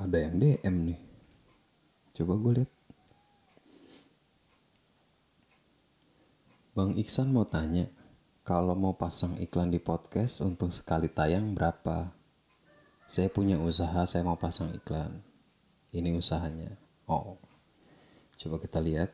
ada yang DM nih. Coba gue lihat. Bang Iksan mau tanya kalau mau pasang iklan di podcast untuk sekali tayang berapa? Saya punya usaha saya mau pasang iklan. Ini usahanya. Oh. Coba kita lihat.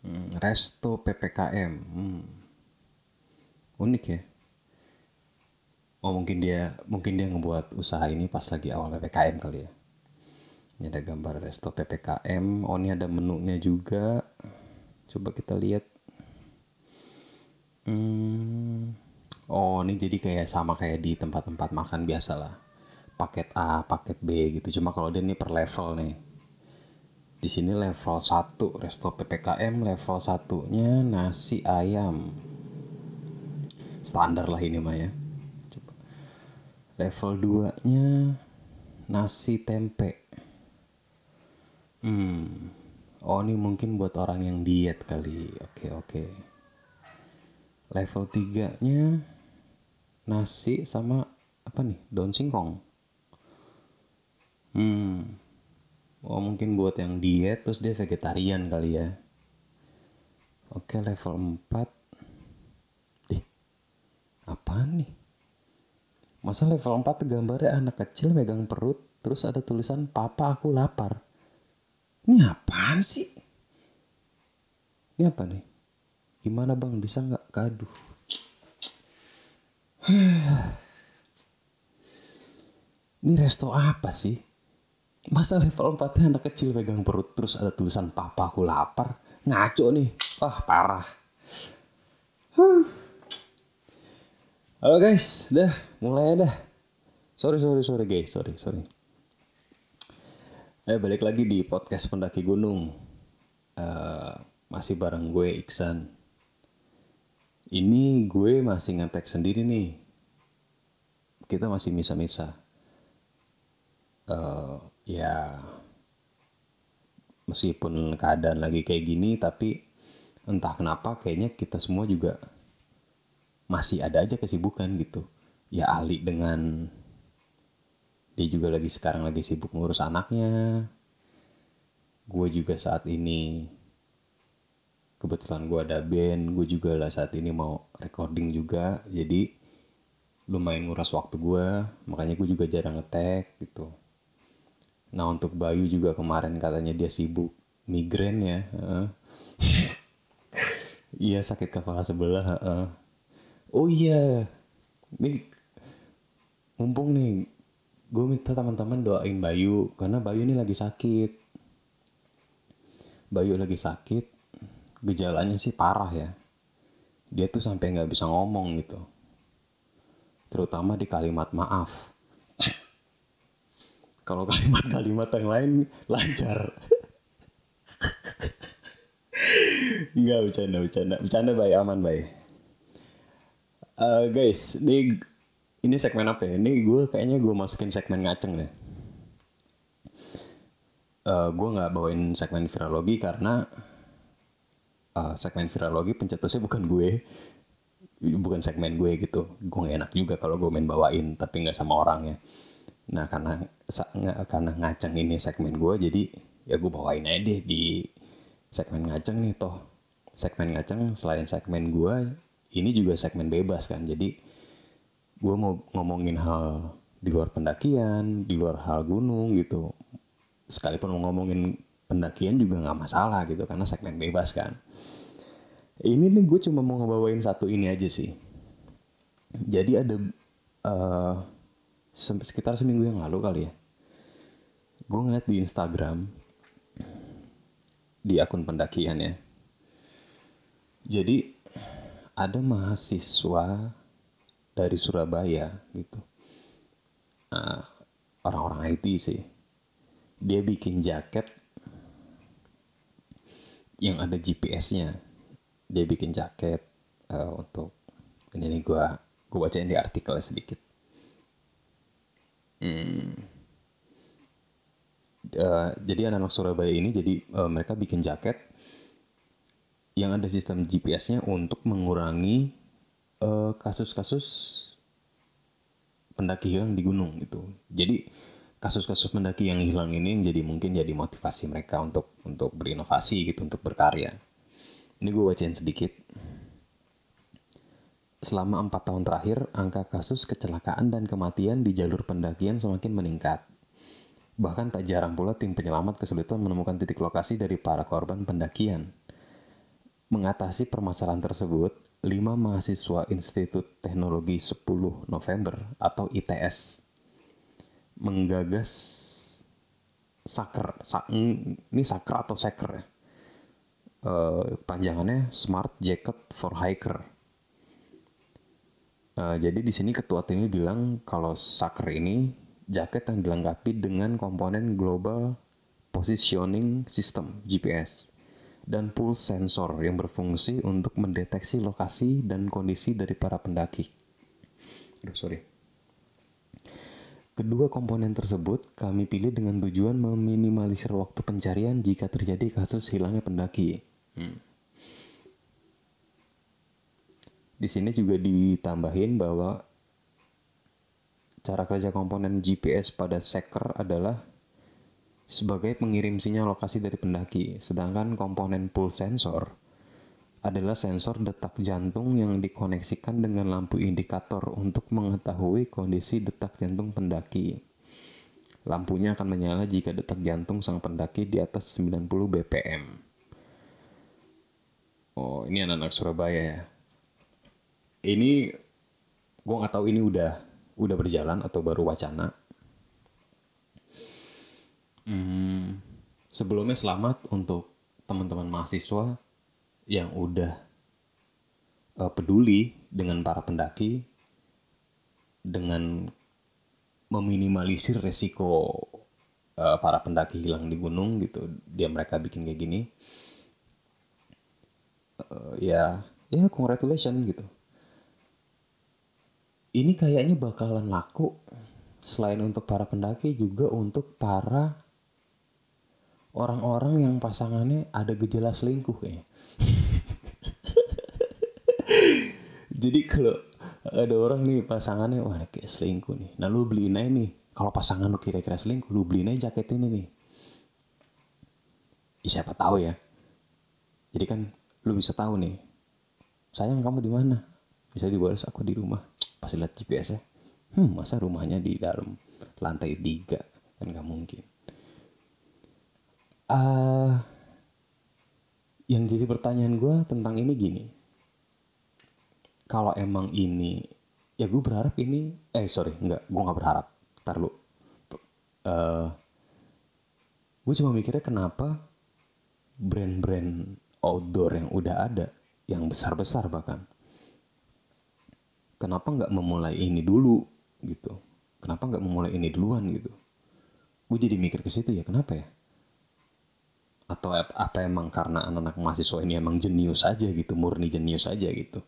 Hmm, resto ppkm hmm. unik ya oh mungkin dia mungkin dia ngebuat usaha ini pas lagi awal ppkm kali ya. Ini ada gambar resto ppkm oh ini ada menunya juga. Coba kita lihat. Hmm, oh ini jadi kayak sama kayak di tempat-tempat makan biasa lah. Paket A paket B gitu. Cuma kalau dia ini per level nih. Di sini level 1 resto ppkm level satunya nasi ayam. Standar lah ini mah ya level 2 nya nasi tempe. Hmm. Oh ini mungkin buat orang yang diet kali. Oke oke. Level 3 nya nasi sama apa nih? Daun singkong. Hmm. Oh mungkin buat yang diet terus dia vegetarian kali ya. Oke level 4 ih apaan nih Masa level 4 gambarnya anak kecil megang perut, terus ada tulisan papa aku lapar. Ini apaan sih? Ini apa nih? Gimana bang, bisa nggak gaduh? Ini resto apa sih? Masa level 4 anak kecil megang perut, terus ada tulisan papa aku lapar? Ngaco nih. Wah, parah. Huh. Halo guys, dah mulai dah. Sorry sorry sorry guys, sorry sorry. Eh balik lagi di podcast pendaki gunung. Uh, masih bareng gue Iksan. Ini gue masih ngetek sendiri nih. Kita masih misa-misa. Uh, ya meskipun keadaan lagi kayak gini tapi entah kenapa kayaknya kita semua juga masih ada aja kesibukan gitu. Ya Ali dengan dia juga lagi sekarang lagi sibuk ngurus anaknya. Gue juga saat ini kebetulan gue ada band gue juga lah saat ini mau recording juga. Jadi lumayan nguras waktu gue makanya gue juga jarang ngetek gitu. Nah untuk Bayu juga kemarin katanya dia sibuk migrain ya iya sakit kepala sebelah oh iya ini mumpung nih gue minta teman-teman doain Bayu karena Bayu ini lagi sakit. Bayu lagi sakit gejalanya sih parah ya. Dia tuh sampai nggak bisa ngomong gitu. Terutama di kalimat maaf. Kalau kalimat-kalimat yang lain lancar. Nggak bercanda bercanda. Bercanda baik aman baik Uh, guys, ini ini segmen apa ya? Ini gue kayaknya gue masukin segmen ngaceng deh. Uh, gue nggak bawain segmen virologi karena uh, segmen virologi pencetusnya bukan gue, bukan segmen gue gitu. Gue gak enak juga kalau gue main bawain, tapi nggak sama orang ya. Nah karena karena ngaceng ini segmen gue, jadi ya gue bawain aja deh di segmen ngaceng nih toh. Segmen ngaceng selain segmen gue ini juga segmen bebas kan. Jadi gue mau ngomongin hal di luar pendakian di luar hal gunung gitu. Sekalipun mau ngomongin pendakian juga nggak masalah gitu karena segmen bebas kan. Ini nih gue cuma mau ngebawain satu ini aja sih. Jadi ada uh, sekitar seminggu yang lalu kali ya gue ngeliat di Instagram di akun pendakian ya. Jadi ada mahasiswa dari Surabaya gitu. Uh, orang-orang IT sih. Dia bikin jaket yang ada GPS-nya dia bikin jaket uh, untuk ini nih gue gue bacain di artikelnya sedikit. Hmm. uh, jadi anak-anak Surabaya ini jadi uh, mereka bikin jaket yang ada sistem GPS-nya untuk mengurangi eh, kasus-kasus pendaki hilang di gunung gitu. Jadi kasus-kasus pendaki yang hilang ini jadi mungkin jadi motivasi mereka untuk untuk berinovasi gitu, untuk berkarya. Ini gue bacain sedikit. Selama empat tahun terakhir, angka kasus kecelakaan dan kematian di jalur pendakian semakin meningkat. Bahkan tak jarang pula tim penyelamat kesulitan menemukan titik lokasi dari para korban pendakian. Mengatasi permasalahan tersebut, lima mahasiswa Institut Teknologi 10 November atau ITS menggagas saker, sa, ini saker atau saker ya. Uh, panjangannya Smart Jacket for Hiker Uh, jadi di sini ketua timnya bilang kalau Sucker ini jaket yang dilengkapi dengan komponen Global Positioning System (GPS) dan pulse sensor yang berfungsi untuk mendeteksi lokasi dan kondisi dari para pendaki. Aduh, sorry. Kedua komponen tersebut kami pilih dengan tujuan meminimalisir waktu pencarian jika terjadi kasus hilangnya pendaki. Hmm. Di sini juga ditambahin bahwa cara kerja komponen GPS pada seker adalah sebagai pengirim sinyal lokasi dari pendaki, sedangkan komponen pulse sensor adalah sensor detak jantung yang dikoneksikan dengan lampu indikator untuk mengetahui kondisi detak jantung pendaki. Lampunya akan menyala jika detak jantung sang pendaki di atas 90 bpm. Oh, ini anak-anak Surabaya ya ini gue nggak tahu ini udah udah berjalan atau baru wacana. Hmm, sebelumnya selamat untuk teman-teman mahasiswa yang udah uh, peduli dengan para pendaki dengan meminimalisir resiko uh, para pendaki hilang di gunung gitu dia mereka bikin kayak gini. Uh, ya ya congratulations gitu. Ini kayaknya bakalan laku selain untuk para pendaki juga untuk para orang-orang yang pasangannya ada gejala selingkuh ya. Jadi kalau ada orang nih pasangannya wah kayak selingkuh nih. Nah lu beliin aja nih. Kalau pasangan lu kira-kira selingkuh, lu beliin aja jaket ini nih. Ya, siapa tahu ya. Jadi kan lu bisa tahu nih. Sayang kamu di mana? Bisa dibalas aku di rumah pas lihat GPS ya hmm masa rumahnya di dalam lantai tiga kan nggak mungkin uh, yang jadi pertanyaan gue tentang ini gini. Kalau emang ini ya gue berharap ini eh sorry nggak gue nggak berharap. Tar lu. Uh, gue cuma mikirnya kenapa brand-brand outdoor yang udah ada yang besar-besar bahkan kenapa nggak memulai ini dulu gitu? Kenapa nggak memulai ini duluan gitu? Gue jadi mikir ke situ ya kenapa ya atau apa emang karena anak-anak mahasiswa ini emang jenius aja gitu murni jenius aja gitu.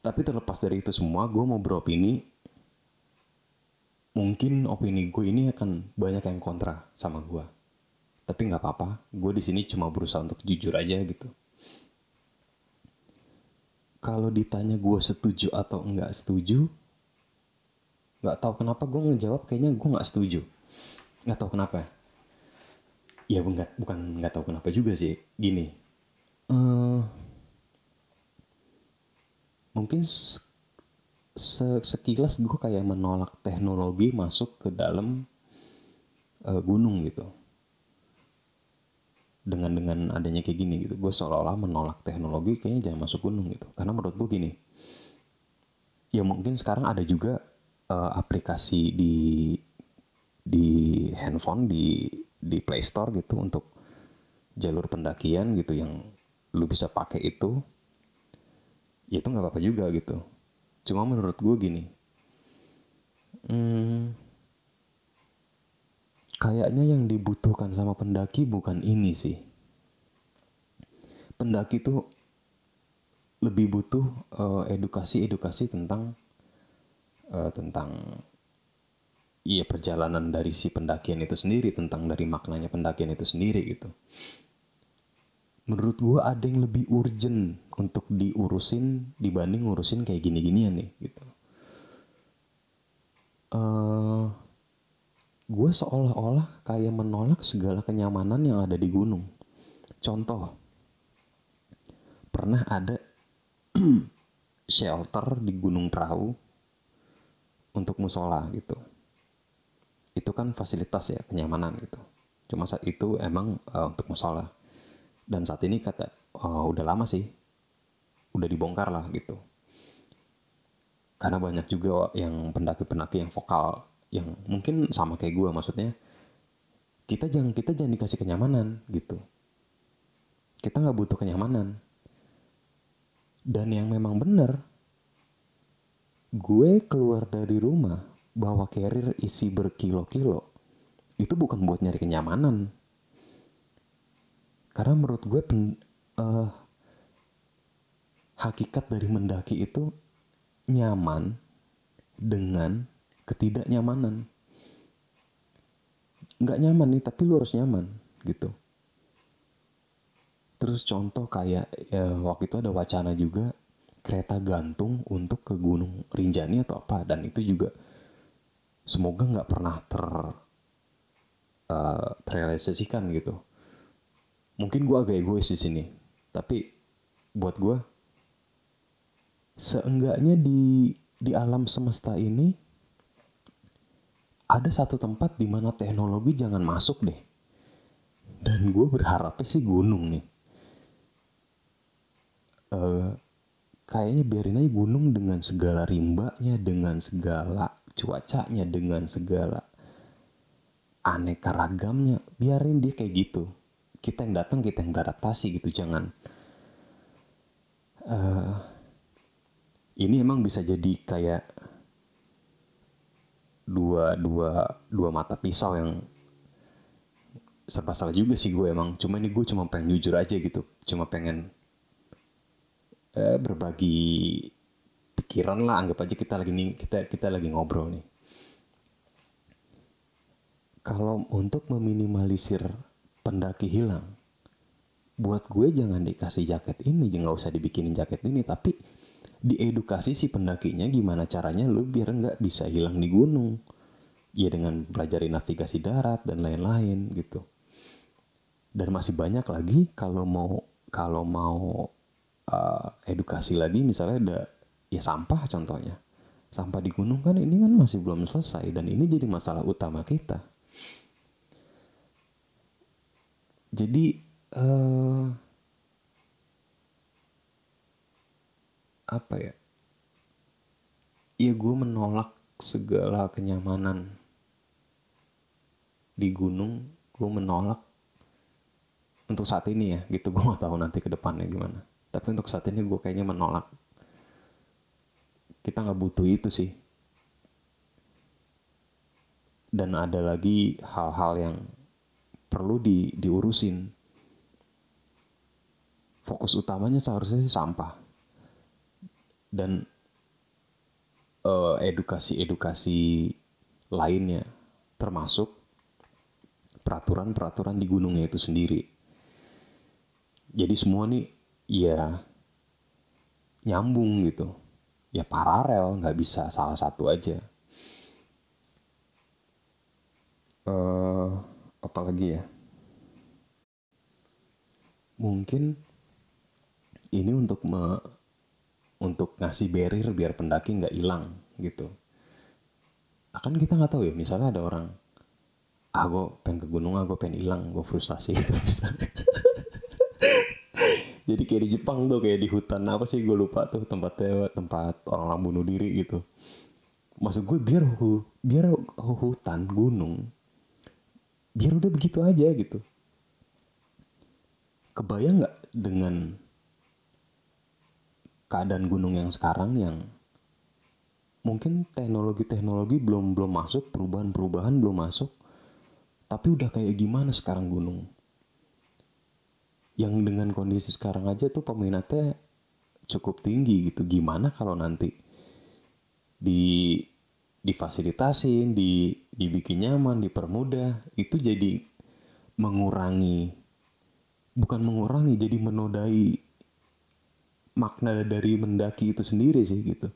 Tapi terlepas dari itu semua gue mau beropini mungkin opini gue ini akan banyak yang kontra sama gue tapi nggak apa-apa gue di sini cuma berusaha untuk jujur aja gitu. Kalau ditanya gue setuju atau enggak setuju nggak tahu kenapa gue ngejawab kayaknya gue nggak setuju. Nggak tahu kenapa ya nggak bukan nggak tahu kenapa juga sih. Gini uh, mungkin sekilas gue kayak menolak teknologi masuk ke dalam uh, gunung gitu. Dengan dengan adanya kayak gini gitu. Gue seolah-olah menolak teknologi kayaknya jangan masuk gunung gitu. Karena menurut gue gini ya mungkin sekarang ada juga uh, aplikasi di di handphone di di Play Store gitu untuk jalur pendakian gitu yang lu bisa pakai itu ya itu nggak apa-apa juga gitu cuma menurut gue gini hmm, Kayaknya yang dibutuhkan sama pendaki bukan ini sih. Pendaki tuh lebih butuh edukasi edukasi-edukasi tentang uh, tentang iya perjalanan dari si pendakian itu sendiri, tentang dari maknanya pendakian itu sendiri gitu. Menurut gue ada yang lebih urgent untuk diurusin dibanding ngurusin kayak gini-ginian nih gitu. uh, gue seolah-olah kayak menolak segala kenyamanan yang ada di gunung. Contoh, pernah ada shelter di Gunung Perahu untuk musola gitu. Itu kan fasilitas ya kenyamanan gitu. Cuma saat itu emang uh, untuk musola. Dan saat ini kata uh, udah lama sih, udah dibongkar lah gitu. Karena banyak juga yang pendaki-pendaki yang vokal yang mungkin sama kayak gue maksudnya kita jangan kita jangan dikasih kenyamanan gitu kita nggak butuh kenyamanan dan yang memang benar gue keluar dari rumah bawa carrier isi berkilo-kilo itu bukan buat nyari kenyamanan. Karena menurut gue pen, uh, hakikat dari mendaki itu nyaman dengan ketidaknyamanan. Nggak nyaman nih tapi lu harus nyaman gitu. Terus contoh kayak ya, waktu itu ada wacana juga kereta gantung untuk ke Gunung Rinjani atau apa dan itu juga semoga nggak pernah ter uh, terrealisasikan gitu mungkin gue agak egois di sini tapi buat gue seenggaknya di di alam semesta ini ada satu tempat di mana teknologi jangan masuk deh. Dan gue berharapnya sih gunung nih. Uh, kayaknya biarin aja gunung dengan segala rimbanya, dengan segala cuacanya, dengan segala aneka ragamnya. Biarin dia kayak gitu. Kita yang datang, kita yang beradaptasi gitu. Jangan. Uh, ini emang bisa jadi kayak dua dua dua mata pisau yang serba salah juga sih gue emang cuma ini gue cuma pengen jujur aja gitu cuma pengen eh, berbagi pikiran lah anggap aja kita lagi nih kita kita lagi ngobrol nih. Kalau untuk meminimalisir pendaki hilang buat gue jangan dikasih jaket ini jangan usah dibikinin jaket ini tapi diedukasi si pendakinya gimana caranya lu biar nggak bisa hilang di gunung. Ya dengan pelajari navigasi darat dan lain-lain gitu. Dan masih banyak lagi kalau mau kalau mau uh, edukasi lagi misalnya ada ya sampah contohnya. Sampah di gunung kan ini kan masih belum selesai dan ini jadi masalah utama kita. Jadi uh, apa ya? Ya gue menolak segala kenyamanan di gunung. Gue menolak untuk saat ini ya gitu. Gue gak tahu nanti ke depannya gimana tapi untuk saat ini gue kayaknya menolak. Kita nggak butuh itu sih. Dan ada lagi hal-hal yang perlu di diurusin. Fokus utamanya seharusnya sih sampah. Dan edukasi-edukasi uh, lainnya termasuk peraturan-peraturan di gunungnya itu sendiri. Jadi semua nih ya nyambung gitu. Ya paralel, nggak bisa salah satu aja. Uh, apa lagi ya? Mungkin ini untuk me untuk ngasih barrier biar pendaki nggak hilang gitu. Akan nah, kita nggak tahu ya, misalnya ada orang, ah gue pengen ke gunung, ah gue pengen hilang, gue frustasi gitu misalnya. Jadi kayak di Jepang tuh kayak di hutan apa sih gue lupa tuh tempatnya tempat orang-orang bunuh diri gitu. Maksud gue biar hu, biar hutan gunung biar udah begitu aja gitu. Kebayang nggak dengan keadaan gunung yang sekarang yang mungkin teknologi-teknologi belum belum masuk, perubahan-perubahan belum masuk. Tapi udah kayak gimana sekarang gunung? Yang dengan kondisi sekarang aja tuh peminatnya cukup tinggi gitu. Gimana kalau nanti di difasilitasin, di dibikin nyaman, dipermudah, itu jadi mengurangi bukan mengurangi, jadi menodai makna dari mendaki itu sendiri sih gitu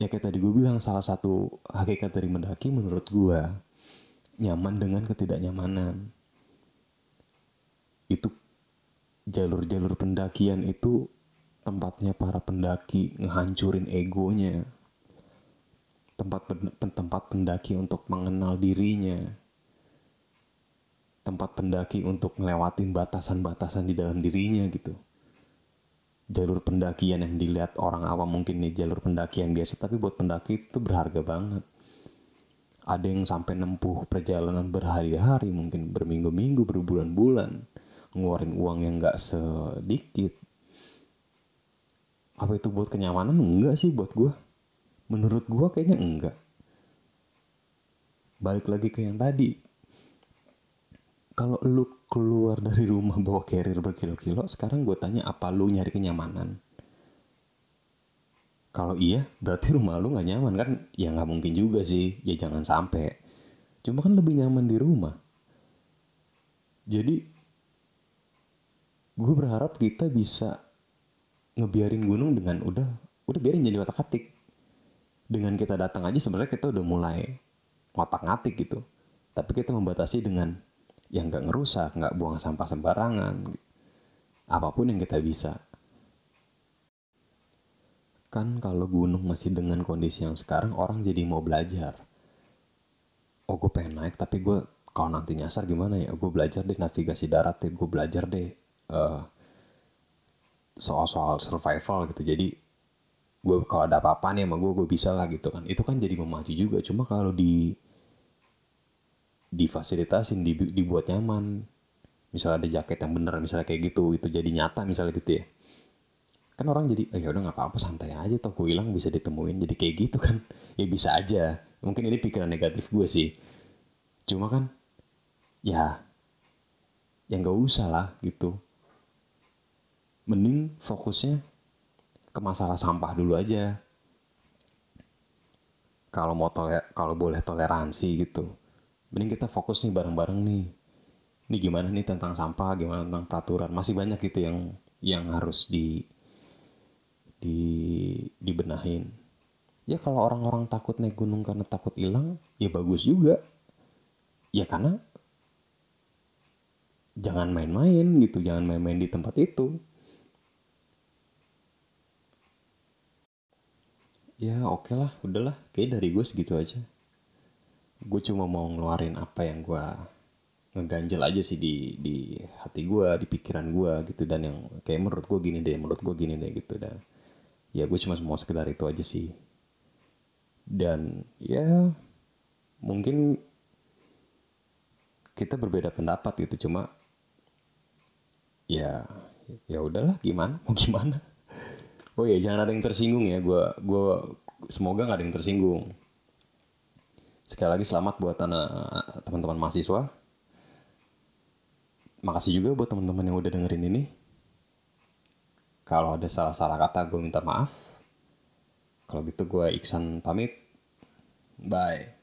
ya kayak tadi gue bilang salah satu hakikat dari mendaki menurut gue nyaman dengan ketidaknyamanan itu jalur-jalur pendakian itu tempatnya para pendaki ngehancurin egonya. Tempat tempat pendaki untuk mengenal dirinya. Tempat pendaki untuk ngelewatin batasan-batasan di dalam dirinya gitu. Jalur pendakian yang dilihat orang awam mungkin nih jalur pendakian biasa tapi buat pendaki itu berharga banget. Ada yang sampai nempuh perjalanan berhari-hari mungkin berminggu-minggu berbulan-bulan ngeluarin uang yang nggak sedikit apa itu buat kenyamanan enggak sih buat gue menurut gue kayaknya enggak balik lagi ke yang tadi kalau lu keluar dari rumah bawa carrier berkilo-kilo, sekarang gue tanya apa lu nyari kenyamanan? Kalau iya, berarti rumah lu nggak nyaman kan? Ya nggak mungkin juga sih. Ya jangan sampai. Cuma kan lebih nyaman di rumah. Jadi, gue berharap kita bisa ngebiarin gunung dengan udah, udah biarin jadi otak atik. Dengan kita datang aja sebenarnya kita udah mulai otak ngatik gitu. Tapi kita membatasi dengan yang nggak ngerusak, nggak buang sampah sembarangan, apa pun yang kita bisa. Kan kalau gunung masih dengan kondisi yang sekarang orang jadi mau belajar. Oh gue pengen naik tapi gue kalau nanti nyasar gimana ya? Gue belajar deh navigasi darat deh, gue belajar deh uh, soal-soal survival gitu. Jadi gue kalau ada apa-apa nih sama gue gue bisa lah gitu kan. Itu kan jadi memacu juga. Cuma kalau di difasilitasin dibuat nyaman. Misalnya ada jaket yang bener misalnya kayak gitu itu jadi nyata misalnya gitu ya. Kan orang jadi oh, ya udah nggak apa-apa santai aja toh gue hilang bisa ditemuin. Jadi kayak gitu kan. Ya bisa aja. Mungkin ini pikiran negatif gue sih. Cuma kan ya yang gak usah lah gitu mending fokusnya ke masalah sampah dulu aja. Kalau mau toler kalau boleh toleransi gitu. Mending kita fokus nih bareng-bareng nih. Ini gimana nih tentang sampah gimana tentang peraturan? Masih banyak gitu yang yang harus di di dibenahin. Ya kalau orang-orang takut naik gunung karena takut hilang ya bagus juga. Ya karena jangan main-main gitu jangan main-main di tempat itu ya oke okay lah. Udahlah kayak dari gue segitu aja. Gue cuma mau ngeluarin apa yang gue ngeganjel aja sih di di hati gue di pikiran gue gitu. Dan yang kayak menurut gue gini deh menurut gue gini deh gitu. Dan ya gue cuma mau sekedar itu aja sih. Dan ya mungkin kita berbeda pendapat gitu. Cuma ya ya udahlah gimana? Mau gimana oh ya jangan ada yang tersinggung ya gue gue semoga nggak ada yang tersinggung Sekali lagi selamat buat teman-teman mahasiswa. Makasih juga buat teman-teman yang udah dengerin ini. Kalau ada salah-salah kata gue minta maaf. Kalau gitu gue Iksan pamit. Bye.